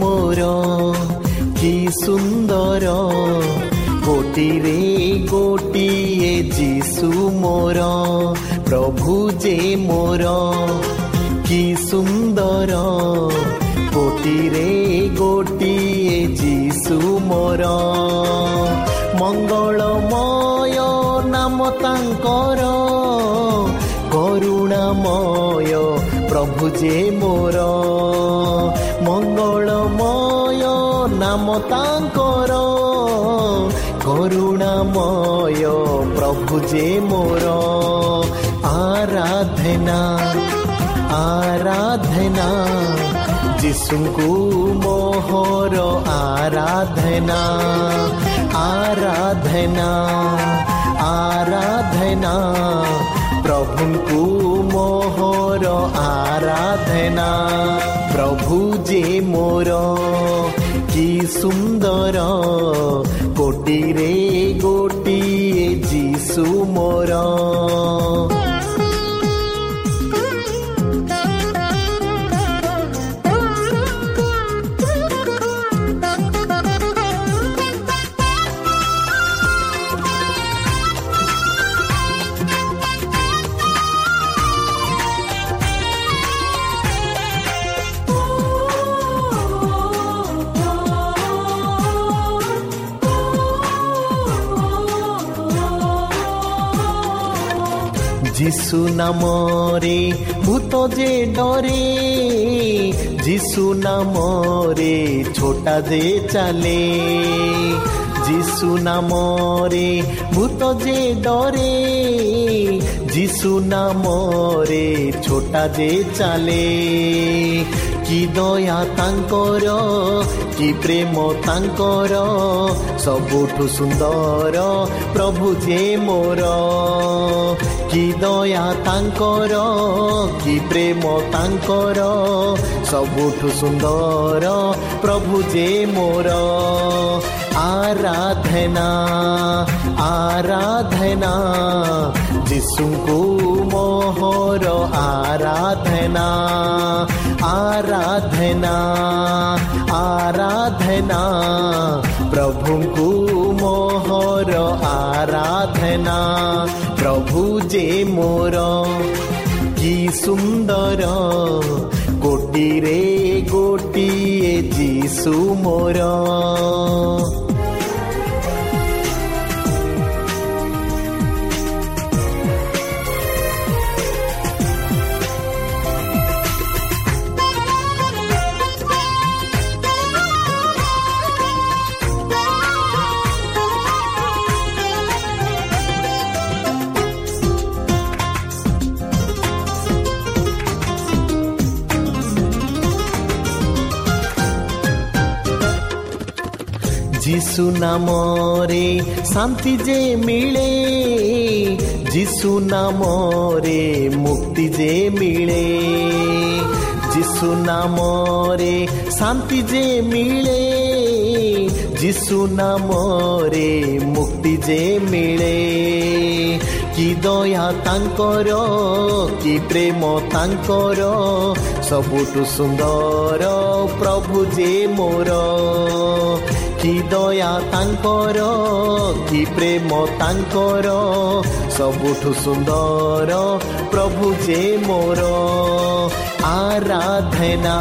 ମୋର କି ସୁନ୍ଦର ଗୋଟିରେ ଗୋଟିଏ ଯିଶୁ ମୋର ପ୍ରଭୁ ଯେ ମୋର କି ସୁନ୍ଦର ଗୋଟିରେ ଗୋଟିଏ ଯିଶୁ ମୋର ମଙ୍ଗଳମୟ ନାମ ତାଙ୍କର କରୁଣାମୟ ପ୍ରଭୁ ଯେ ମୋର ମଙ୍ଗଳମୟ ନାମ ତାଙ୍କର କରୁଣାମୟ ପ୍ରଭୁ ଯେ ମୋର ଆରାଧନା ଆରାଧନା ଯୀଶୁଙ୍କୁ ମୋହର ଆରାଧନା ଆରାଧନା ଆରାଧନା ପ୍ରଭୁଙ୍କୁ ମୋହର ଆରାଧନା। ପ୍ରଭୁ ଯେ ମୋର କି ସୁନ୍ଦର କୋଟିରେ ଗୋଟିଏ ଯିଶୁ ମୋର। যিশু নামরে, ভূত যে ডরে, যিশু নামরে, ছোটা যে চালে। যিশু নামরে, ভূত যে ডরে, যিশু নামরে, ছোটা যে চালে। কি দয়া তাঙ্কর কি প্রেম তাঙ্কর সবুঠু সুন্দর প্রভু যে মোর কি দয়া তাঙ্কর কি প্রেম তাঙ্কর সবুঠু সুন্দর প্রভু যে মোর আরাধনা আরাধনা যিশুঙ্কু ମୋହର ଆରାଧନା ଆରାଧନା ଆରାଧନା ପ୍ରଭୁଙ୍କୁ ମୋହର ଆରାଧନା ପ୍ରଭୁ ଯେ ମୋର କି ସୁନ୍ଦର କୋଟିରେ ଗୋଟିଏ ଯୀଶୁ ମୋର যিশু নামরে শান্তি যে মিলে যিশু নামরে মুক্তি যে মিলে যিশু নামরে শান্তি যে মিলে যিশু নামরে মুক্তি যে মিলে কি দয়া ତାଙ୍କର କି ପ୍ରେମ ତାଙ୍କର ସବୁଠୁ ସୁନ୍ଦର ପ୍ରଭୁ ଯେ ମୋର ଦୟା ତାଙ୍କର କି ପ୍ରେମ ତାଙ୍କର ସବୁଠୁ ସୁନ୍ଦର ପ୍ରଭୁ ଯେ ମୋର ଆରାଧନା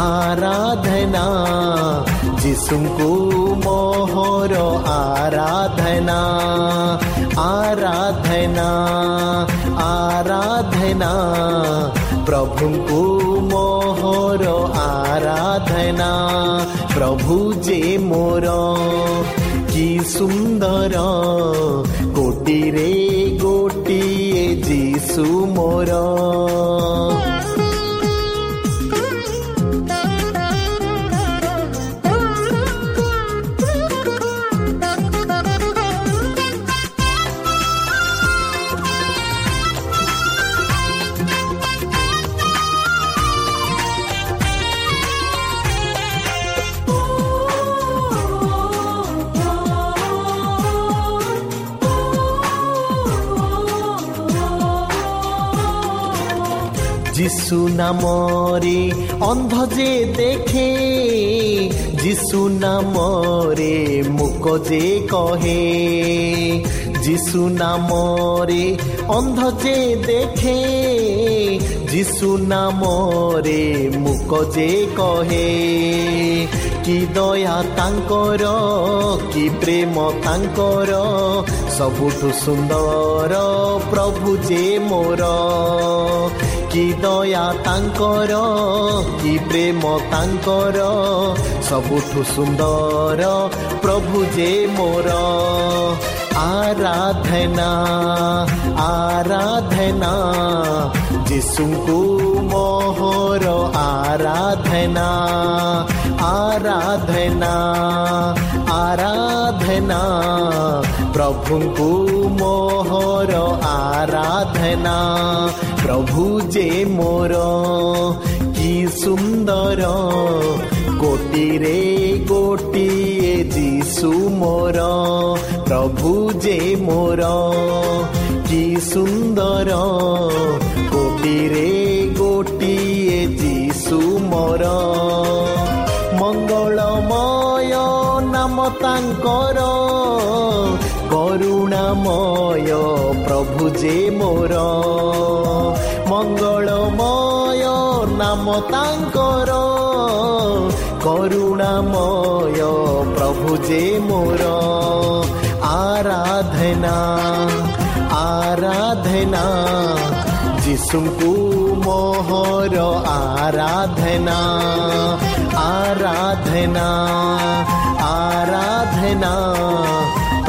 ଆରାଧନା ଯୀଶୁଙ୍କୁ ମୋହର ଆରାଧନା ଆରାଧନା ଆରାଧନା ପ୍ରଭୁଙ୍କୁ ମୋହର ଆରାଧନା ପ୍ରଭୁ ଯେ ମୋର କି ସୁନ୍ଦର କୋଟିରେ ଗୋଟିଏ ଯୀଶୁ ମୋର অন্ধ যে দেখে যিশু নামরে মুক যে কহে যিশু নামরে অন্ধ যে দেখে যিশু নামরে মুক যে কহে কি দয়া ତାଙ୍କର କି ପ୍ରେମ ତାଙ୍କର ସବୁଠୁ ସୁନ୍ଦର ପ୍ରଭୁ ଯେ ମୋର କି ଦୟା ତାଙ୍କର କି ପ୍ରେମ ତାଙ୍କର ସବୁଠୁ ସୁନ୍ଦର ପ୍ରଭୁ ଯେ ମୋର। ଆରାଧନା ଆରାଧନା ଯୀଶୁଙ୍କୁ ମୋହର ଆରାଧନା ଆରାଧନା ଆରାଧନା ପ୍ରଭୁଙ୍କୁ ମୋହର ଆରାଧନା। ପ୍ରଭୁ ଯେ ମୋର କି ସୁନ୍ଦର କୋଟିରେ ଗୋଟିଏ ଯୀଶୁ ମୋର ପ୍ରଭୁ ଯେ ମୋର କି ସୁନ୍ଦର କୋଟିରେ ଗୋଟିଏ ଯୀଶୁ ମୋର ମଙ୍ଗଳମୟ ନାମ ତାଙ୍କର କରୁଣାମୟ ପ୍ରଭୁ ଯେ ମୋର। ମଙ୍ଗଳମୟ ନାମ ତାଙ୍କର। କରୁଣାମୟ ପ୍ରଭୁ ଯେ ମୋର। ଆରାଧନା ଆରାଧନା ଯୀଶୁଙ୍କୁ ମୋହର ଆରାଧନା ଆରାଧନା ଆରାଧନା।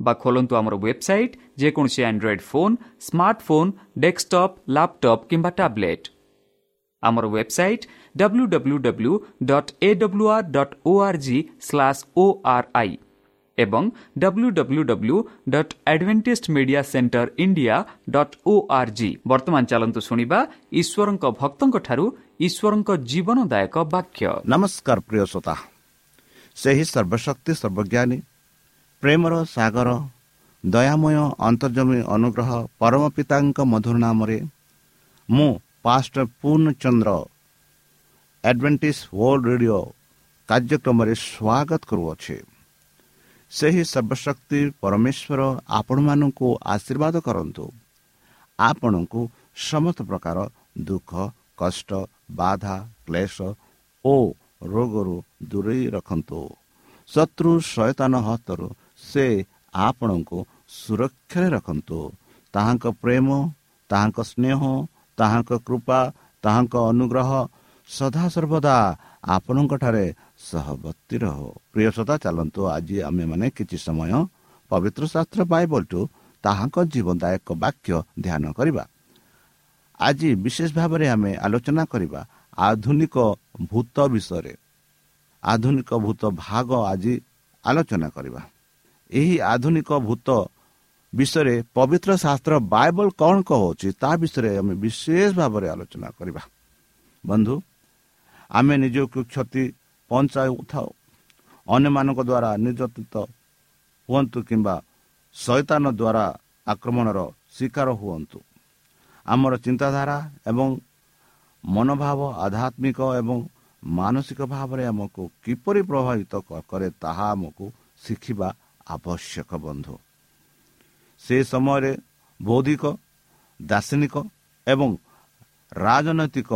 বা খোলন্তু আমার ওয়েবসাইট যে কোনসি Android phone smartphone desktop laptop কিংবা ট্যাবলেট আমার ওয়েবসাইট www.awr.org/ori এবং www.adventistmediacenterindia.org বর্তমান চলন্তু শুনিবা ঈশ্বরଙ୍କ ভক্তଙ୍କ ঠারু ঈশ্বরଙ୍କ জীবনদায়ক বাক্য নমস্কার প্রিয় শ্রোতা সেই সর্বশক্তি সর্বজ্ঞানী ପ୍ରେମର ସାଗର ଦୟାମୟ ଅନ୍ତର୍ଜମୀ ଅନୁଗ୍ରହ ପରମ ପିତାଙ୍କ ମଧୁର ନାମରେ ମୁଁ pastor Purnachandra Adventist World Radio କାର୍ଯ୍ୟକ୍ରମରେ ସ୍ୱାଗତ କରୁଅଛି। ସେହି ସର୍ବଶକ୍ତି ପରମେଶ୍ୱର ଆପଣମାନଙ୍କୁ ଆଶୀର୍ବାଦ କରନ୍ତୁ। ଆପଣଙ୍କୁ ସମସ୍ତ ପ୍ରକାର ଦୁଃଖ କଷ୍ଟ ବାଧା କ୍ଲେଶ ଓ ରୋଗରୁ ଦୂରେଇ ରଖନ୍ତୁ। ଶତ୍ରୁ ଶୟତାନ ହସ୍ତରୁ ସେ ଆପଣଙ୍କୁ ସୁରକ୍ଷାରେ ରଖନ୍ତୁ। ତାହାଙ୍କ ପ୍ରେମ ତାହାଙ୍କ ସ୍ନେହ ତାହାଙ୍କ କୃପା ତାହାଙ୍କ ଅନୁଗ୍ରହ ସଦାସର୍ବଦା ଆପଣଙ୍କଠାରେ ସହବର୍ତ୍ତୀ ରହ। ପ୍ରିୟ ସଦା ଚାଲନ୍ତୁ ଆଜି ଆମେମାନେ କିଛି ସମୟ ପବିତ୍ର ଶାସ୍ତ୍ର ବାଇବଲଠୁ ତାହାଙ୍କ ଜୀବନଦାୟକ ବାକ୍ୟ ଧ୍ୟାନ କରିବା। ଆଜି ବିଶେଷ ଭାବରେ ଆମେ ଆଲୋଚନା କରିବା ଆଧୁନିକ ଭୂତ ବିଷୟରେ। ଆଧୁନିକ ଭୂତ ଭାଗ ଆଜି ଆଲୋଚନା କରିବା। ଏହି ଆଧୁନିକ ଭୂତ ବିଷୟରେ ପବିତ୍ର ଶାସ୍ତ୍ର ବାଇବଲ କ'ଣ କହୁଛି ତା ବିଷୟରେ ଆମେ ବିଶେଷ ଭାବରେ ଆଲୋଚନା କରିବା। ବନ୍ଧୁ ଆମେ ନିଜକୁ କ୍ଷତି ପହଞ୍ଚାଉଥାଉ ଅନ୍ୟମାନଙ୍କ ଦ୍ୱାରା ନିର୍ଯାତିତ ହୁଅନ୍ତୁ କିମ୍ବା ଶୈତାନ ଦ୍ୱାରା ଆକ୍ରମଣର ଶିକାର ହୁଅନ୍ତୁ। ଆମର ଚିନ୍ତାଧାରା ଏବଂ ମନୋଭାବ ଆଧ୍ୟାତ୍ମିକ ଏବଂ ମାନସିକ ଭାବରେ ଆମକୁ କିପରି ପ୍ରଭାବିତ କରେ ତାହା ଆମକୁ ଶିଖିବା ଆବଶ୍ୟକ ବନ୍ଧୁ। ସେ ସମୟରେ ବୌଦ୍ଧିକ ଦାର୍ଶନିକ ଏବଂ ରାଜନୈତିକ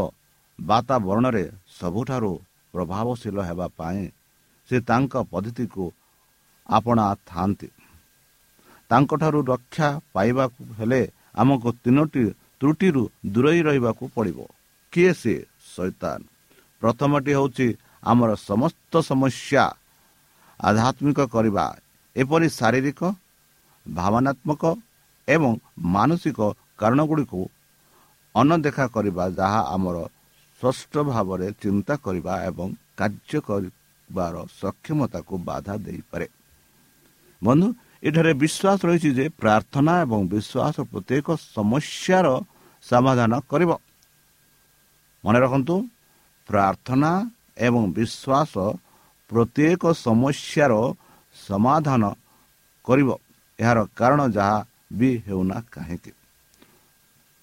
ବାତାବରଣରେ ସବୁଠାରୁ ପ୍ରଭାବଶୀଳ ହେବା ପାଇଁ ସେ ତାଙ୍କ ପଦ୍ଧତିକୁ ଆପଣା ଥାନ୍ତି ତାଙ୍କଠାରୁ ରକ୍ଷା ପାଇବାକୁ ହେଲେ ଆମକୁ ତିନୋଟି ତ୍ରୁଟିରୁ ଦୂରେଇ ରହିବାକୁ ପଡ଼ିବ। କିଏ ସେ? ଶୈତାନ। ପ୍ରଥମଟି ହେଉଛି ଆମର ସମସ୍ତ ସମସ୍ୟା ଆଧ୍ୟାତ୍ମିକ କରିବା। ଏପରି ଶାରୀରିକ ଭାବନାତ୍ମକ ଏବଂ ମାନସିକ କାରଣଗୁଡ଼ିକୁ ଅନଦେଖା କରିବା ଯାହା ଆମର ସ୍ପଷ୍ଟ ଭାବରେ ଚିନ୍ତା କରିବା ଏବଂ କାର୍ଯ୍ୟ କରିବାର ସକ୍ଷମତାକୁ ବାଧା ଦେଇପାରେ। ବନ୍ଧୁ ଏଠାରେ ବିଶ୍ୱାସ ରହିଛି ଯେ ପ୍ରାର୍ଥନା ଏବଂ ବିଶ୍ୱାସ ପ୍ରତ୍ୟେକ ସମସ୍ୟାର ସମାଧାନ କରିବ। ମନେ ରଖନ୍ତୁ ପ୍ରାର୍ଥନା ଏବଂ ବିଶ୍ୱାସ ପ୍ରତ୍ୟେକ ସମସ୍ୟାର ସମାଧାନ କରିବ। ଏହାର କାରଣ ଯାହା ବି ହେଉନା କାହିଁକି।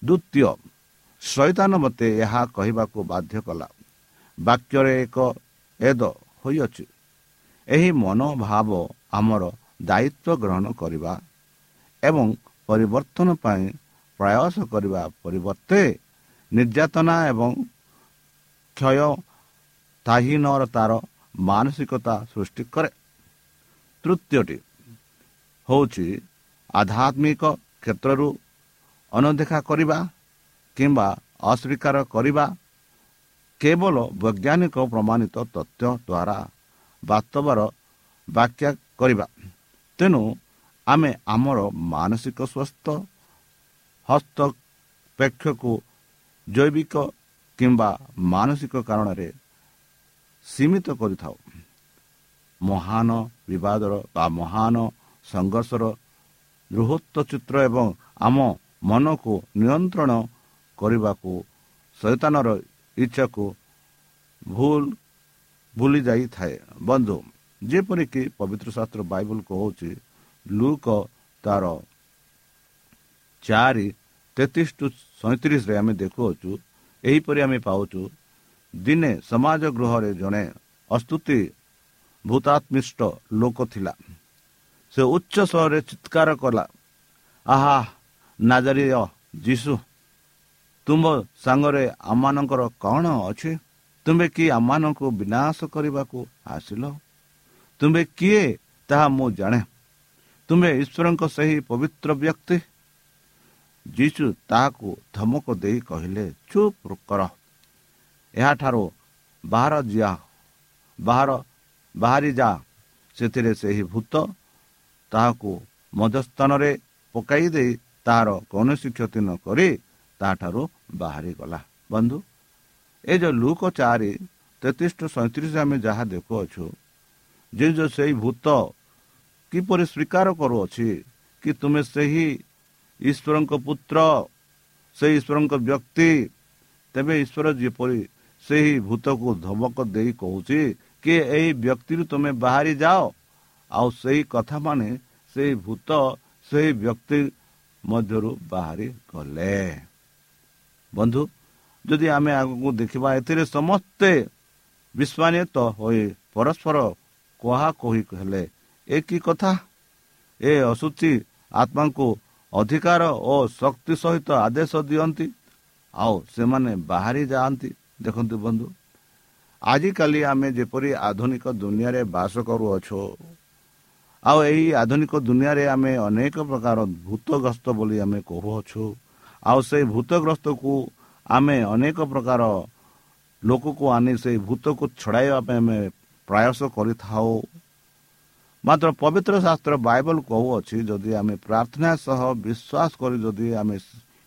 ଦ୍ୱିତୀୟ ଶୈତାନ ମୋତେ ଏହା କହିବାକୁ ବାଧ୍ୟ କଲା। ବାକ୍ୟରେ ଏକ ଏଦ ହୋଇଅଛି। ଏହି ମନୋଭାବ ଆମର ଦାୟିତ୍ୱ ଗ୍ରହଣ କରିବା ଏବଂ ପରିବର୍ତ୍ତନ ପାଇଁ ପ୍ରୟାସ କରିବା ପରିବର୍ତ୍ତେ ନିର୍ଯାତନା ଏବଂ କ୍ଷୟ ତାହିନତାର ମାନସିକତା ସୃଷ୍ଟି କରେ। ତୃତୀୟଟି ହେଉଛି ଆଧ୍ୟାତ୍ମିକ କ୍ଷେତ୍ରରୁ ଅନଦେଖା କରିବା କିମ୍ବା ଅସ୍ୱୀକାର କରିବା କେବଳ ବୈଜ୍ଞାନିକ ପ୍ରମାଣିତ ତଥ୍ୟ ଦ୍ୱାରା ବାସ୍ତବର ବ୍ୟାଖ୍ୟା କରିବା ତେଣୁ ଆମେ ଆମର ମାନସିକ ସ୍ୱାସ୍ଥ୍ୟ ହସ୍ତପେକ୍ଷକୁ ଜୈବିକ କିମ୍ବା ମାନସିକ କାରଣରେ ସୀମିତ କରିଥାଉ ମହାନ ବିବାଦର ବା ମହାନ ସଂଘର୍ଷର ବୃହତ୍ତ ଚିତ୍ର ଏବଂ ଆମ ମନକୁ ନିୟନ୍ତ୍ରଣ କରିବାକୁ ଶୈତାନର ଇଚ୍ଛାକୁ ଭୁଲ ଭୁଲି ଯାଇଥାଏ ବନ୍ଧୁ ଯେପରିକି ପବିତ୍ର ଶାସ୍ତ୍ର ବାଇବଲ କହୁଛି ଲୁକ ତାର ଚାରି ତେତିଶ ଟୁ ସଇଁତିରିଶରେ ଆମେ ଦେଖୁଅଛୁ ଏହିପରି ଆମେ ପାଉଛୁ ଦିନେ ସମାଜ ଗୃହରେ ଜଣେ ଅସ୍ତୁତି ଭୂତାତ୍ମିଷ୍ଟ ଲୋକ ଥିଲା। ସେ ଉଚ୍ଚ ସ୍ୱରରେ ଚିତ୍କାର କଲା ଆହା ନାଜରୀୟ ଯୀଶୁ ତୁମ ସାଙ୍ଗରେ ଆମମାନଙ୍କର କ'ଣ ଅଛି? ତୁମେ କି ଆମମାନଙ୍କୁ ବିନାଶ କରିବାକୁ ଆସିଲ? ତୁମେ କିଏ ତାହା ମୁଁ ଜାଣେ? ତୁମେ ଈଶ୍ୱରଙ୍କ ସେହି ପବିତ୍ର ବ୍ୟକ୍ତି? ଯୀଶୁ ତାହାକୁ ଧମକ ଦେଇ କହିଲେ ଚୁପ୍ କର। ଏହାଠାରୁ ବାହାର ଯିଆ ବାହାର ବାହାରି ଯା ସେଥିରେ ସେହି ଭୂତ ତାହାକୁ ମଧ୍ୟସ୍ଥାନରେ ପକାଇ ଦେଇ ତାହାର କୌଣସି କ୍ଷତି ନ କରି ତାଠାରୁ ବାହାରିଗଲା। ବନ୍ଧୁ ଏ ଯେଉଁ ଲୁକ ଚାରି ତେତିଶ ଟୁ ସଇଁତିରିଶ ଆମେ ଯାହା ଦେଖୁଅଛୁ ଯେ ଯେଉଁ ସେହି ଭୂତ କିପରି ସ୍ୱୀକାର କରୁଅଛି କି ତୁମେ ସେହି ଈଶ୍ୱରଙ୍କ ପୁତ୍ର ସେହି ଈଶ୍ୱରଙ୍କ ବ୍ୟକ୍ତି ତେବେ ଈଶ୍ୱର ଯେପରି ସେହି ଭୂତକୁ ଧମକ ଦେଇ କହୁଛି କି ଏହି ବ୍ୟକ୍ତିରୁ ତୁମେ ବାହାରି ଯାଅ। ଆଉ ସେହି କଥା ମାନେ ସେହି ଭୂତ ସେହି ବ୍ୟକ୍ତି ମଧ୍ୟରୁ ବାହାରି ଗଲେ। ବନ୍ଧୁ ଯଦି ଆମେ ଆଗକୁ ଦେଖିବା ଏଥିରେ ସମସ୍ତେ ବିଶ୍ୱାନିତ ହୋଇ ପରସ୍ପର କୁହା କହି ହେଲେ ଏ କି କଥା? ଏ ଅସୁଚି ଆତ୍ମାଙ୍କୁ ଅଧିକାର ଓ ଶକ୍ତି ସହିତ ଆଦେଶ ଦିଅନ୍ତି ଆଉ ସେମାନେ ବାହାରି ଯାଆନ୍ତି। ଦେଖନ୍ତୁ ବନ୍ଧୁ ଆଜିକାଲି ଆମେ ଯେପରି ଆଧୁନିକ ଦୁନିଆରେ ବାସ କରୁଅଛୁ ଆଉ ଏହି ଆଧୁନିକ ଦୁନିଆରେ ଆମେ ଅନେକ ପ୍ରକାର ଭୂତଗ୍ରସ୍ତ ବୋଲି ଆମେ କହୁଅଛୁ ଆଉ ସେଇ ଭୂତଗ୍ରସ୍ତକୁ ଆମେ ଅନେକ ପ୍ରକାର ଲୋକକୁ ଆଣି ସେଇ ଭୂତକୁ ଛଡ଼ାଇବା ପାଇଁ ଆମେ ପ୍ରୟାସ କରିଥାଉ। ମାତ୍ର ପବିତ୍ର ଶାସ୍ତ୍ର ବାଇବଲ କହୁଅଛି ଯଦି ଆମେ ପ୍ରାର୍ଥନା ସହ ବିଶ୍ୱାସ କରି ଯଦି ଆମେ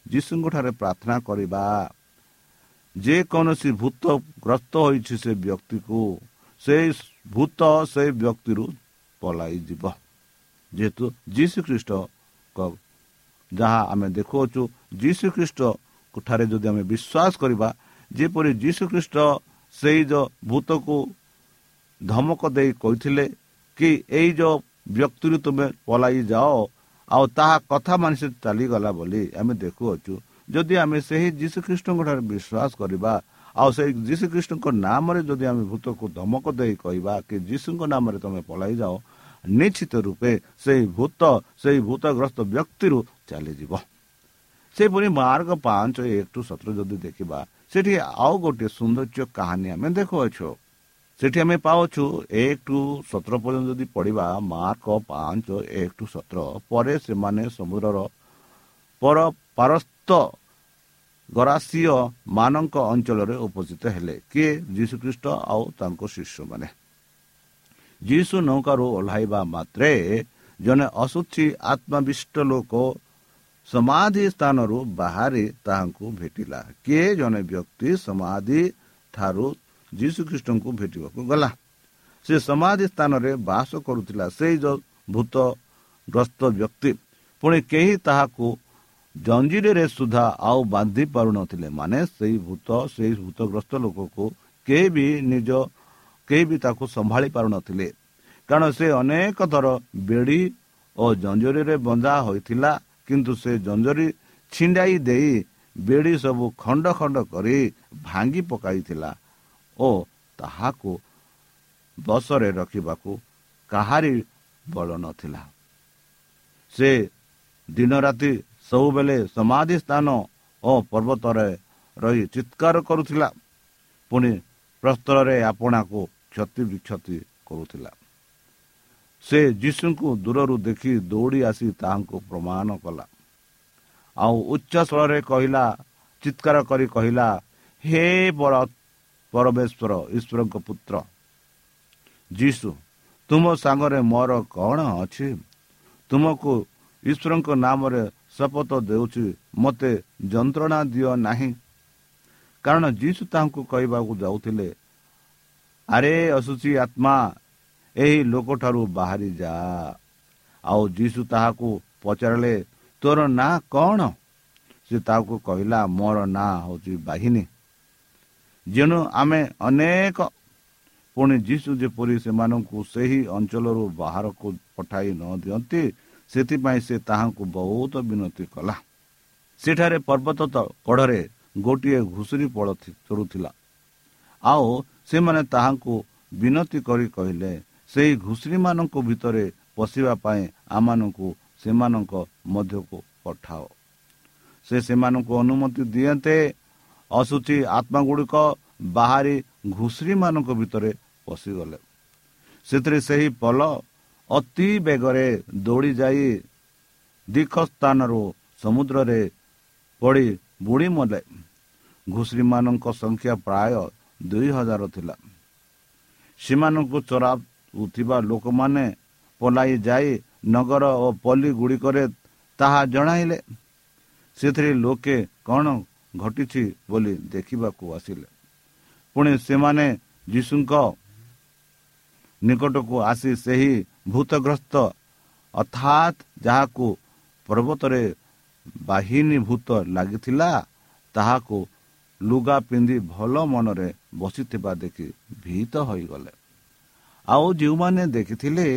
ଯୀଶୁଙ୍କଠାରେ ପ୍ରାର୍ଥନା କରିବା ଯେକୌଣସି ଭୂତଗ୍ରସ୍ତ ହୋଇଛି ସେ ବ୍ୟକ୍ତିକୁ ସେ ଭୂତ ସେ ବ୍ୟକ୍ତିରୁ ପଳାଇଯିବ ଯେହେତୁ ଯୀଶୁ ଖ୍ରୀଷ୍ଟଙ୍କ ଯାହା ଆମେ ଦେଖୁଅଛୁ ଯୀଶୁ ଖ୍ରୀଷ୍ଟଙ୍କ ଠାରେ ଯଦି ଆମେ ବିଶ୍ୱାସ କରିବା ଯେପରି ଯୀଶୁ ଖ୍ରୀଷ୍ଟ ସେଇ ଯେଉଁ ଭୂତକୁ ଧମକ ଦେଇ କହିଥିଲେ କି ଏଇ ଯେଉଁ ବ୍ୟକ୍ତିରୁ ତୁମେ ପଳାଇ ଯାଅ ଆଉ ତାହା କଥା ମାନି ସେ ଚାଲିଗଲା ବୋଲି ଆମେ ଦେଖୁଅଛୁ। ଯଦି ଆମେ ସେହି ଯୀଶୁଖ୍ରୀଷ୍ଟଙ୍କ ଠାରେ ବିଶ୍ୱାସ କରିବା ଆଉ ସେଇ ଯୀଶୁଖ୍ରୀଷ୍ଟଙ୍କ ନାମରେ ଯଦି ଆମେ ଭୂତକୁ ଧମକ ଦେଇ କହିବା କି ଯୀଶୁଙ୍କ ନାମରେ ତୁମେ ପଳାଇ ଯାଅ ନିଶ୍ଚିତ ରୂପେ ସେହି ଭୂତ ସେହି ଭୂତଗ୍ରସ୍ତ ବ୍ୟକ୍ତିରୁ ଚାଲିଯିବ। ସେହିପରି ମାର୍ଗ ପାଞ୍ଚ ଏକ ଟୁ ସତର ଯଦି ଦେଖିବା ସେଠି ଆଉ ଗୋଟିଏ ସୌନ୍ଦର୍ଯ୍ୟ କାହାଣୀ ଆମେ ଦେଖୁଅଛୁ। ସେଠି ଆମେ ପାଉଛୁ ଏକ ଟୁ ସତର ପର୍ଯ୍ୟନ୍ତ ଯଦି ପଢ଼ିବା ମାର୍କ ପାଞ୍ଚ ଏକ ଟୁ ସତର ପରେ ସେମାନେ ସମୁଦ୍ରର ପର ପାରସ୍ତ ଗରାସିଅ ମାନଙ୍କ ଅଞ୍ଚଳରେ ଉପସ୍ଥିତ ହେଲେ। କିଏ? ଯୀଶୁଖ୍ରୀଷ୍ଟ ଆଉ ତାଙ୍କ ଶିଷ୍ୟମାନେ। ଯୀଶୁ ନୌକାରୁ ଓହ୍ଲାଇବା ମାତ୍ରେ ଜଣେ ଅଶୁଚି ଆତ୍ମାବିଷ୍ଟ ଲୋକ ସମାଧି ସ୍ଥାନରୁ ବାହାରି ତାହାଙ୍କୁ ଭେଟିଲା। କିଏ? ଜଣେ ବ୍ୟକ୍ତି ସମାଧି ଠାରୁ ଯୀଶୁଖ୍ରୀଷ୍ଟଙ୍କୁ ଭେଟିବାକୁ ଗଲା। ସେ ସମାଧି ସ୍ଥାନରେ ବାସ କରୁଥିଲା। ସେଇ ଯେଉଁ ଭୂତଗ୍ରସ୍ତ ବ୍ୟକ୍ତି। ପୁଣି କେହି ତାହାକୁ ଜଞ୍ଜିରରେ ସୁଦ୍ଧା ଆଉ ବାନ୍ଧି ପାରୁନଥିଲେ। ମାନେ ସେଇ ଭୂତ ସେଇ ଭୂତଗ୍ରସ୍ତ ଲୋକକୁ କେହି ବି ନିଜ କେହି ବି ତାକୁ ସମ୍ଭାଳି ପାରୁନଥିଲେ। କାରଣ ସେ ଅନେକ ଥର ବେଡ଼ି ଓ ଜଞ୍ଜରିରେ ବନ୍ଧା ହୋଇଥିଲା କିନ୍ତୁ ସେ ଜଞ୍ଜରି ଛିଣ୍ଡାଇ ଦେଇ ବେଡ଼ି ସବୁ ଖଣ୍ଡ ଖଣ୍ଡ କରି ଭାଙ୍ଗି ପକାଇଥିଲା ଓ ତାହାକୁ ବସରେ ରଖିବାକୁ କାହାରି ବଳ ନଥିଲା। ସେ ଦିନ ରାତି ସବୁବେଳେ ସମାଧି ସ୍ଥାନ ଓ ପର୍ବତରେ ରହି ଚିତ୍କାର କରୁଥିଲା। ପୁଣି ପ୍ରସ୍ତରରେ ଆପଣାକୁ କ୍ଷତି ବିକ୍ଷତି କରୁଥିଲା। ସେ ଯୀଶୁଙ୍କୁ ଦୂରରୁ ଦେଖି ଦୌଡ଼ି ଆସି ତାହାଙ୍କୁ ପ୍ରମାଣ କଲା। ଆଉ ଉଚ୍ଚ ସ୍ୱରରେ କହିଲା ଚିତ୍କାର କରି କହିଲା ହେ ବର ପରମେଶ୍ୱର ଈଶ୍ୱରଙ୍କ ପୁତ୍ର! ଯୀଶୁ ତୁମ ସାଙ୍ଗରେ ମୋର କ'ଣ ଅଛି? ତୁମକୁ ଈଶ୍ୱରଙ୍କ ନାମରେ ଶପଥ ଦେଉଛି ମୋତେ ଯନ୍ତ୍ରଣା ଦିଅ ନାହିଁ। କାରଣ ଯୀଶୁ ତାହାଙ୍କୁ କହିବାକୁ ଯାଉଥିଲେ ଆରେ ଅସୁଚି ଆତ୍ମା ଏହି ଲୋକଠାରୁ ବାହାରି ଯା। ଆଉ ଯୀଶୁ ତାହାକୁ ପଚାରିଲେ ତୋର ନାଁ କ'ଣ? ସେ ତାହାକୁ କହିଲା ମୋର ନାଁ ହେଉଛି ବାହିନୀ। ଯେଣୁ ଆମେ ଅନେକ ପୁଣି ଯୀଶୁ ଯେପରି ସେମାନଙ୍କୁ ସେହି ଅଞ୍ଚଳରୁ ବାହାରକୁ ପଠାଇ ନ ଦିଅନ୍ତି ସେଥିପାଇଁ ସେ ତାହାଙ୍କୁ ବହୁତ ବିନତି କଲା। ସେଠାରେ ପର୍ବତ କଢ଼ରେ ଗୋଟିଏ ଘୁଷୁରୀ ପଳ ଚରୁଥିଲା ଆଉ ସେମାନେ ତାହାଙ୍କୁ ବିନତି କରି କହିଲେ ସେହି ଘୁଷୁରୀମାନଙ୍କ ଭିତରେ ପଶିବା ପାଇଁ ଆମମାନଙ୍କୁ ସେମାନଙ୍କ ମଧ୍ୟକୁ ପଠାଅ। ସେ ସେମାନଙ୍କୁ ଅନୁମତି ଦିଅନ୍ତେ। ଅସୁଚି ଆତ୍ମା ଗୁଡ଼ିକ ବାହାରି ଘୁଷୁରୀମାନଙ୍କ ଭିତରେ ପଶିଗଲେ। ସେଥିରେ ସେହି ପଲ ଅତି ବେଗରେ ଦୌଡ଼ି ଯାଇ ଦୀଖ ସ୍ଥାନରୁ ସମୁଦ୍ରରେ ପଡ଼ି ବୁଡ଼ି ମଲେ। ଘୁଷୁରୀମାନଙ୍କ ସଂଖ୍ୟା ପ୍ରାୟ ଦୁଇ ହଜାର ଥିଲା। ସେମାନଙ୍କୁ ଚରାଉଥିବା ଲୋକମାନେ ପଲାଇ ଯାଇ ନଗର ଓ ପଲ୍ଲୀ ଗୁଡ଼ିକରେ ତାହା ଜଣାଇଲେ। ସେଥିରେ ଲୋକେ କ'ଣ ଘଟିଛି ବୋଲି ଦେଖିବାକୁ ଆସିଲେ। ପୁଣି ସେମାନେ ଯୀଶୁଙ୍କ ନିକଟକୁ ଆସି ସେହି ଭୂତଗ୍ରସ୍ତ ଅର୍ଥାତ୍ ଯାହାକୁ ପର୍ବତରେ ବାହିନୀ ଭୂତ ଲାଗିଥିଲା ତାହାକୁ ଲୁଗା ପିନ୍ଧି ଭଲ ମନରେ ବସିଥିବା ଦେଖି ଭୀତ ହୋଇଗଲେ। ଆଉ ଯେଉଁମାନେ ଦେଖିଥିଲେ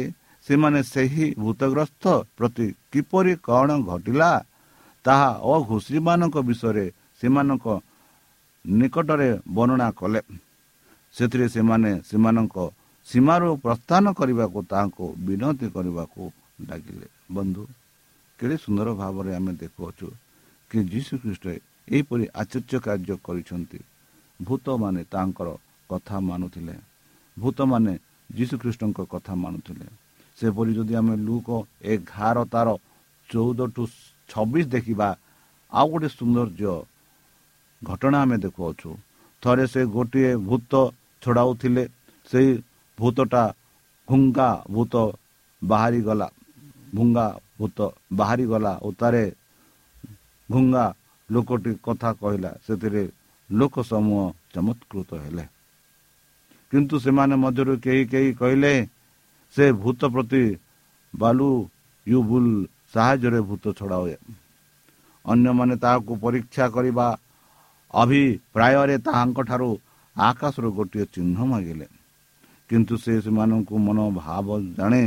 ସେମାନେ ସେହି ଭୂତଗ୍ରସ୍ତ ପ୍ରତି କିପରି କ'ଣ ଘଟିଲା ତାହା ଓ ଘୁଷୁରୀମାନଙ୍କ ବିଷୟରେ ସେମାନଙ୍କ ନିକଟରେ ବର୍ଣ୍ଣନା କଲେ। ସେଥିରେ ସେମାନେ ସେମାନଙ୍କ ସୀମାରୁ ପ୍ରସ୍ଥାନ କରିବାକୁ ତାହାଙ୍କୁ ବିନତି କରିବାକୁ ଲାଗିଲେ। ବନ୍ଧୁ କେଡ଼େ ସୁନ୍ଦର ଭାବରେ ଆମେ ଦେଖୁଅଛୁ କି ଯୀଶୁ ଖ୍ରୀଷ୍ଟ ଏହିପରି ଆଚର୍ଯ୍ୟ କାର୍ଯ୍ୟ କରିଛନ୍ତି। ଭୂତମାନେ ତାଙ୍କର କଥା ମାନୁଥିଲେ। ଭୂତମାନେ ଯୀଶୁଖ୍ରୀଷ୍ଟଙ୍କ କଥା ମାନୁଥିଲେ। ସେପରି ଯଦି ଆମେ ଲୁକ ଏଗାର ତାର ଚଉଦ ଟୁ ଛବିଶ ଦେଖିବା ଆଉ ଗୋଟେ ସୌନ୍ଦର୍ଯ୍ୟ ଘଟଣା ଆମେ ଦେଖୁଅଛୁ। ଥରେ ସେ ଗୋଟିଏ ଭୂତ ଛଡ଼ାଉଥିଲେ ସେଇ ଭୂତଟା ଭୁଙ୍ଗା ଭୂତ ବାହାରିଗଲା ଭୁଙ୍ଗା ଭୂତ ବାହାରିଗଲା ଓ ତାରେ ଭୁଙ୍ଗା ଲୋକଟି କଥା କହିଲା ସେଥିରେ ଲୋକ ସମୂହ ଚମତ୍କୃତ ହେଲେ। କିନ୍ତୁ ସେମାନେ ମଧ୍ୟରୁ କେହି କେହି କହିଲେ ସେ ଭୂତ ପ୍ରତି ବାଲୁ ୟୁବୁଲ ସାହାଯ୍ୟରେ ଭୂତ ଛଡ଼ା ହୁଏ ଅନ୍ୟମାନେ ତାହାକୁ ପରୀକ୍ଷା କରିବା ଅଭିପ୍ରାୟରେ ତାହାଙ୍କଠାରୁ ଆକାଶରୁ ଗୋଟିଏ ଚିହ୍ନ ମାଗିଲେ। କିନ୍ତୁ ସେ ସେମାନଙ୍କୁ ମନୋଭାବ ଜାଣେ।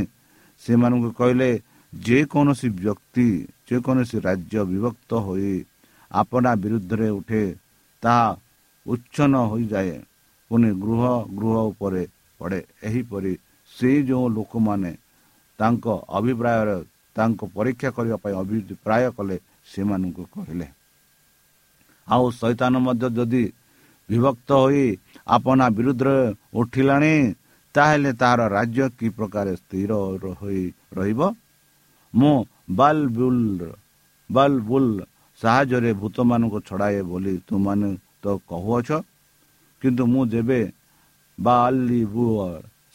ସେମାନଙ୍କୁ କହିଲେ ଯେକୌଣସି ବ୍ୟକ୍ତି ଯେକୌଣସି ରାଜ୍ୟ ବିଭକ୍ତ ହୋଇ ଆପଣା ବିରୁଦ୍ଧରେ ଉଠେ ତାହା ଉଚ୍ଛନ୍ନ ହୋଇଯାଏ। ପୁଣି ଗୃହ ଗୃହ ଉପରେ ପଡ଼େ। ଏହିପରି ସେ ଯେଉଁ ଲୋକମାନେ ତାଙ୍କ ଅଭିପ୍ରାୟରେ ତାଙ୍କ ପରୀକ୍ଷା କରିବା ପାଇଁ ଅଭିପ୍ରାୟ କଲେ ସେମାନଙ୍କୁ କହିଲେ। ଆଉ ଶୈତାନ ମଧ୍ୟ ଯଦି ବିଭକ୍ତ ହୋଇ ଆପଣା ବିରୁଦ୍ଧରେ ଉଠିଲାଣି ତାହେଲେ ତାହାର ରାଜ୍ୟ କି ପ୍ରକାର ସ୍ଥିର ହୋଇ ରହିବ? ମୁଁ ବାଲ ବୁଲ ବାଲ ବୁଲ ସାହାଯ୍ୟରେ ଭୂତମାନଙ୍କୁ ଛଡ଼ାଏ ବୋଲି ତୁମାନେ ତ କହୁଅଛ। କିନ୍ତୁ ମୁଁ ଯେବେ ବାଲି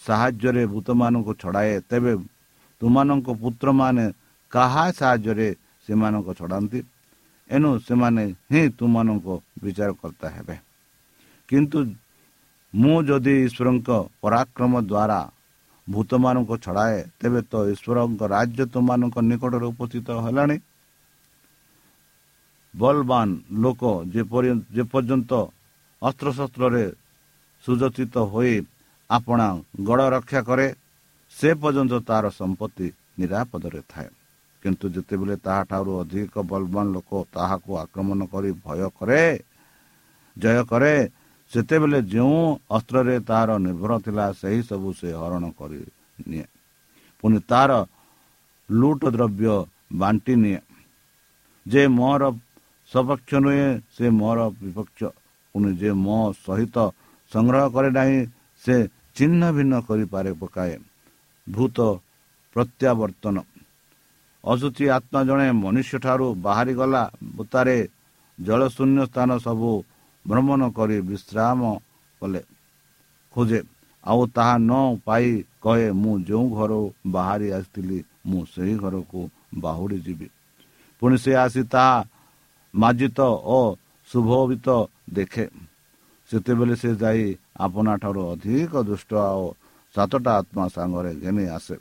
ସାହାଯ୍ୟରେ ଭୂତମାନଙ୍କୁ ଛଡ଼ାଏ ତେବେ ତୁମାନଙ୍କ ପୁତ୍ରମାନେ କାହା ସାହାଯ୍ୟରେ ସେମାନଙ୍କ ଛଡ଼ାନ୍ତି? ଏଣୁ ସେମାନେ ହିଁ ତୁମମାନଙ୍କ ବିଚାରକର୍ତ୍ତା ହେବେ। କିନ୍ତୁ ମୁଁ ଯଦି ଈଶ୍ୱରଙ୍କ ପରାକ୍ରମ ଦ୍ୱାରା ଭୂତମାନଙ୍କୁ ଛଡ଼ାଏ ତେବେ ତ ଈଶ୍ୱରଙ୍କ ରାଜ୍ୟ ତୁମମାନଙ୍କ ନିକଟରେ ଉପସ୍ଥିତ ହେଲାଣି। ବଲବାନ ଲୋକ ଯେପରି ଯେପର୍ଯ୍ୟନ୍ତ ଅସ୍ତ୍ରଶସ୍ତ୍ରରେ ସୁଜଚିତ ହୋଇ ଆପଣା ଗଡ଼ ରକ୍ଷା କରେ ସେ ପର୍ଯ୍ୟନ୍ତ ତାହାର ସମ୍ପତ୍ତି ନିରାପଦରେ ଥାଏ। କିନ୍ତୁ ଯେତେବେଳେ ତାହାଠାରୁ ଅଧିକ ବଲବାନ ଲୋକ ତାହାକୁ ଆକ୍ରମଣ କରି ଭୟ କରେ ଜୟ କରେ ସେତେବେଳେ ଯେଉଁ ଅସ୍ତ୍ରରେ ତାହାର ନିର୍ଭର ଥିଲା ସେହି ସବୁ ସେ ହରଣ କରି ନିଏ। ପୁଣି ତାର ଲୁଟ ଦ୍ରବ୍ୟ ବାଣ୍ଟି ନିଏ। ଯେ ମୋର ସପକ୍ଷ ନୁହେଁ ସେ ମୋର ବିପକ୍ଷ। ପୁଣି ଯେ ମୋ ସହିତ ସଂଗ୍ରହ କରେ ନାହିଁ ସେ ଚିହ୍ନ ଭିନ୍ନ କରିପାରେ ପକାଏ। ଭୂତ ପ୍ରତ୍ୟାବର୍ତ୍ତନ। ଅଶୁଚି ଆତ୍ମା ଜଣେ ମନୁଷ୍ୟଠାରୁ ବାହାରିଗଲା ଭୂତାରେ ଜଳଶୂନ୍ୟ ସ୍ଥାନ ସବୁ ଭ୍ରମଣ କରି ବିଶ୍ରାମ କଲେ। ଖୋଜେ ଆଉ ତାହା ନ ପାଇ କହେ ମୁଁ ଯେଉଁ ଘରୁ ବାହାରି ଆସିଥିଲି ମୁଁ ସେହି ଘରକୁ ବାହୁଡ଼ି ଯିବି ପୁଣି ସେ ଆସି ତାହା ମାର୍ଜିତ ଓ ଶୁଭବିତ ଦେଖେ। ସେତେବେଳେ ସେ ଯାଇ ଆପଣାଠାରୁ ଅଧିକ ଦୁଷ୍ଟ ଆଉ ସାତଟା ଆତ୍ମା ସାଙ୍ଗରେ ଘେନି ଆସେ।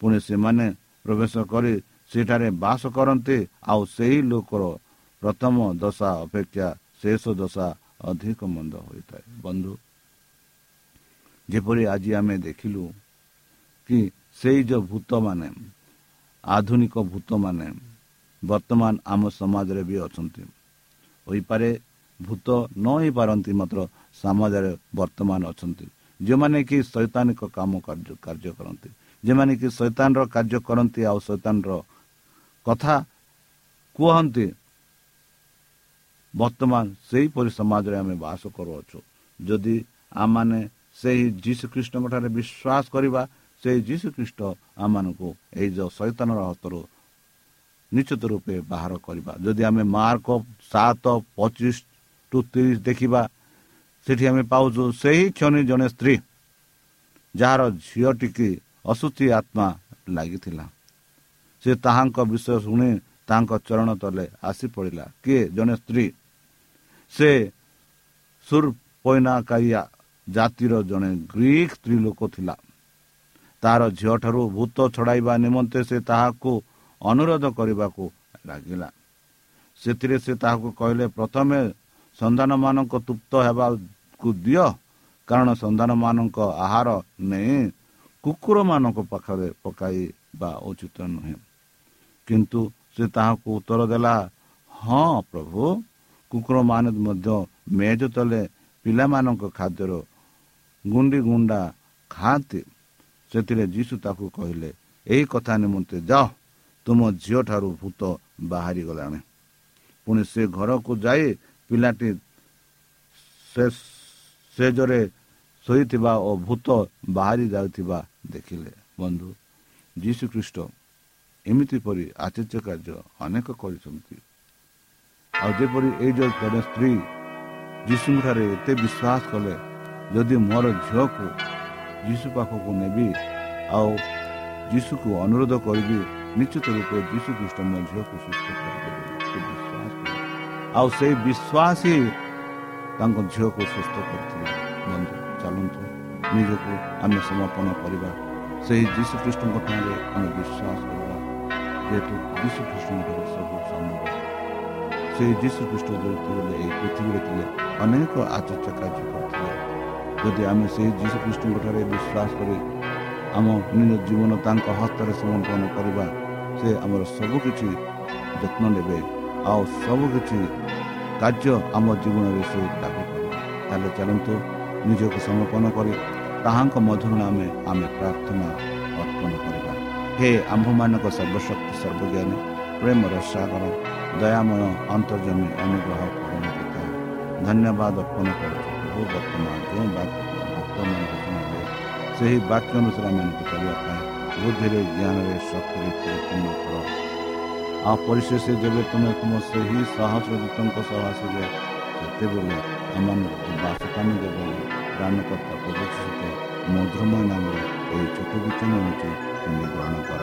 ପୁଣି ସେମାନେ ପ୍ରବେଶ କରି ସେଠାରେ ବାସ କରନ୍ତି ଆଉ ସେହି ଲୋକର ପ୍ରଥମ ଦଶା ଅପେକ୍ଷା ଶେଷ ଦଶା ଅଧିକ ମନ୍ଦ ହୋଇଥାଏ। ବନ୍ଧୁ ଯେପରି ଆଜି ଆମେ ଦେଖିଲୁ କି ସେଇ ଯେଉଁ ଭୂତମାନେ ଆଧୁନିକ ଭୂତମାନେ ବର୍ତ୍ତମାନ ଆମ ସମାଜରେ ବି ଅଛନ୍ତି। ହୋଇପାରେ ଭୂତ ନ ହେଇପାରନ୍ତି ମାତ୍ର ସମାଜରେ ବର୍ତ୍ତମାନ ଅଛନ୍ତି। ଯେଉଁମାନେ କି ଶୈତାନିକ କାମ କାର୍ଯ୍ୟ କରନ୍ତି। ଯେଉଁମାନେ କି ଶୈତାନର କାର୍ଯ୍ୟ କରନ୍ତି ଆଉ ଶୈତାନର କଥା କୁହନ୍ତି ବର୍ତ୍ତମାନ ସେହିପରି ସମାଜରେ ଆମେ ବାସ କରୁଅଛୁ। ଯଦି ଆମମାନେ ସେହି ଯୀଶୁଖ୍ରୀଷ୍ଟଙ୍କ ଠାରେ ବିଶ୍ୱାସ କରିବା ସେହି ଯୀଶୁଖ୍ରୀଷ୍ଟ ଆମମାନଙ୍କୁ ଏହି ଯେଉଁ ଶୈତାନର ହସ୍ତରୁ ନିଶ୍ଚିତ ରୂପେ ବାହାର କରିବା। ଯଦି ଆମେ ମାର୍କ ସାତ ପଚିଶ ଟୁ ତିରିଶ ଦେଖିବା ସେଠି ଆମେ ପାଉଛୁ ସେହି କ୍ଷଣି ଜଣେ ସ୍ତ୍ରୀ ଯାହାର ଝିଅଟିକି ଅଶୁଚି ଆତ୍ମା ଲାଗିଥିଲା। ସେ ତାହାଙ୍କ ବିଷୟ ଶୁଣି ତାଙ୍କ ଚରଣ ତଲେ ଆସି ପଡ଼ିଲା କିଏ? ଜଣେ ସ୍ତ୍ରୀ। ସେ ସୁରପୈନାକାଇଆ ଜାତିର ଜଣେ ଗ୍ରୀକ ସ୍ତ୍ରୀ ଲୋକ ଥିଲା। ତାର ଝିଅଠାରୁ ଭୂତ ଛଡ଼ାଇବା ନିମନ୍ତେ ସେ ତାହାକୁ ଅନୁରୋଧ କରିବାକୁ ଲାଗିଲା। ସେଥିରେ ସେ ତାହାକୁ କହିଲେ ପ୍ରଥମେ ସନ୍ତାନମାନଙ୍କ ତୃପ୍ତ ହେବାକୁ ଦିଅ କାରଣ ସନ୍ତାନମାନଙ୍କ ଆହାର ନେଇ କୁକୁରମାନଙ୍କ ପାଖରେ ପକାଇବା ଉଚିତ ନୁହେଁ। କିନ୍ତୁ ସେ ତାହାକୁ ଉତ୍ତର ଦେଲା ହଁ ପ୍ରଭୁ। କୁକୁରମାନେ ମଧ୍ୟ ମେଜ ତଲେ ପିଲାମାନଙ୍କ ଖାଦ୍ୟର ଗୁଣ୍ଡି ଗୁଣ୍ଡା ଖାଆନ୍ତି। ସେଥିରେ ଯୀଶୁ ତାକୁ କହିଲେ ଏହି କଥା ନିମନ୍ତେ ଯାଅ ତୁମ ଝିଅଠାରୁ ଭୂତ ବାହାରିଗଲାଣି। ପୁଣି ସେ ଘରକୁ ଯାଇ ପିଲାଟି ସେଜରେ ଶୋଇଥିବା ଓ ଭୂତ ବାହାରି ଯାଉଥିବା ଦେଖିଲେ। ବନ୍ଧୁ ଯୀଶୁ ଖ୍ରୀଷ୍ଟ ଏମିତି ପରି ଆଚର୍ଯ୍ୟ କାର୍ଯ୍ୟ ଅନେକ କରିଛନ୍ତି। ଆଉ ଯେପରି ଏଇ ଯେଉଁ ଜଣେ ସ୍ତ୍ରୀ ଯୀଶୁଙ୍କଠାରେ ଏତେ ବିଶ୍ୱାସ କଲେ ଯଦି ମୋର ଝିଅକୁ ଯୀଶୁ ପାଖକୁ ନେବି ଆଉ ଯୀଶୁକୁ ଅନୁରୋଧ କରିବି ନିଶ୍ଚିତ ରୂପେ ଯୀଶୁ ଖ୍ରୀଷ୍ଟ ମୋ ଝିଅକୁ ସୁସ୍ଥ କରିଦେବେ। ଆଉ ସେଇ ବିଶ୍ୱାସ ହିଁ ତାଙ୍କ ଝିଅକୁ ସୁସ୍ଥ କରିଥିଲେ। ବନ୍ଧୁ ଚାଲନ୍ତୁ ନିଜକୁ ଆମେ ସମର୍ପଣ କରିବା। ସେହି ଯୀଶୁ ଖ୍ରୀଷ୍ଟଙ୍କ ଠାରେ ଆମେ ବିଶ୍ୱାସ କରିବା ଯେହେତୁ ଯୀଶୁ ଖ୍ରୀଷ୍ଟଙ୍କଠାରେ ସବୁ ସମ୍ଭବ। ସେହି ଯୀଶୁ ଖ୍ରୀଷ୍ଟ ଯେତେବେଳେ ଏହି ପୃଥିବୀରେ ଥିଲେ ଅନେକ ଆଚର୍ଯ୍ୟ କାର୍ଯ୍ୟ କରିଥିଲେ ଯଦି ଆମେ ସେହି ଯୀଶୁ ଖ୍ରୀଷ୍ଟଙ୍କଠାରେ ବିଶ୍ୱାସ କରି ଆମ ନିଜ ଜୀବନ ତାଙ୍କ ହସ୍ତରେ ସମର୍ପଣ କରିବା ସେ ଆମର ସବୁକିଛି ଯତ୍ନ ନେବେ ଆଉ ସବୁକିଛି କାର୍ଯ୍ୟ ଆମ ଜୀବନରେ ସେ ଲାଗୁ କରିବେ ତାହେଲେ ଚାଲନ୍ତୁ ନିଜକୁ ସମର୍ପଣ କରି ତାହାଙ୍କ ମଧୁର ନାମେ ଆମେ ପ୍ରାର୍ଥନା ଅର୍ପଣ କରିବା ହେ ଆମ୍ଭମାନଙ୍କ ସର୍ବଶକ୍ତି ସର୍ବଜ୍ଞାନୀ ପ୍ରେମର ସାଗର ଦୟାମୟ ଅନ୍ତର୍ଜମୀ ଅନୁଗ୍ରହ ପୂରଣ ପିତା ଧନ୍ୟବାଦ ଅର୍ପଣ କରୁଛୁ ପ୍ରଭୁ ବର୍ତ୍ତମାନ ଯେଉଁ ବାକ୍ୟ ଭକ୍ତମାନଙ୍କୁ ଶୁଣିବେ ସେହି ବାକ୍ୟ ଅନୁସାରେ ଆମମାନଙ୍କୁ କରିବା ପାଇଁ ବୁଦ୍ଧିରେ ଜ୍ଞାନରେ ଶକ୍ତିରେ ପରିପୂର୍ଣ୍ଣ କର ଆଉ ପରିଶେଷ ଯେବେ ତୁମେ ତୁମ ସେହି ସହସ୍ରଦୂତଙ୍କ ସହ ଆସିବେ ସେତେବେଳେ ଆମମାନଙ୍କୁ ବାସସ୍ଥାନ ଦେବେ ପ୍ରାଣକର୍ତ୍ତା ପ୍ରଦର୍ଶିତ ମଧୁରମୟ ନାମରେ ଏହି ଛୋଟ ବିଚନ ହେଉଛି ତୁମେ ଗ୍ରହଣ କର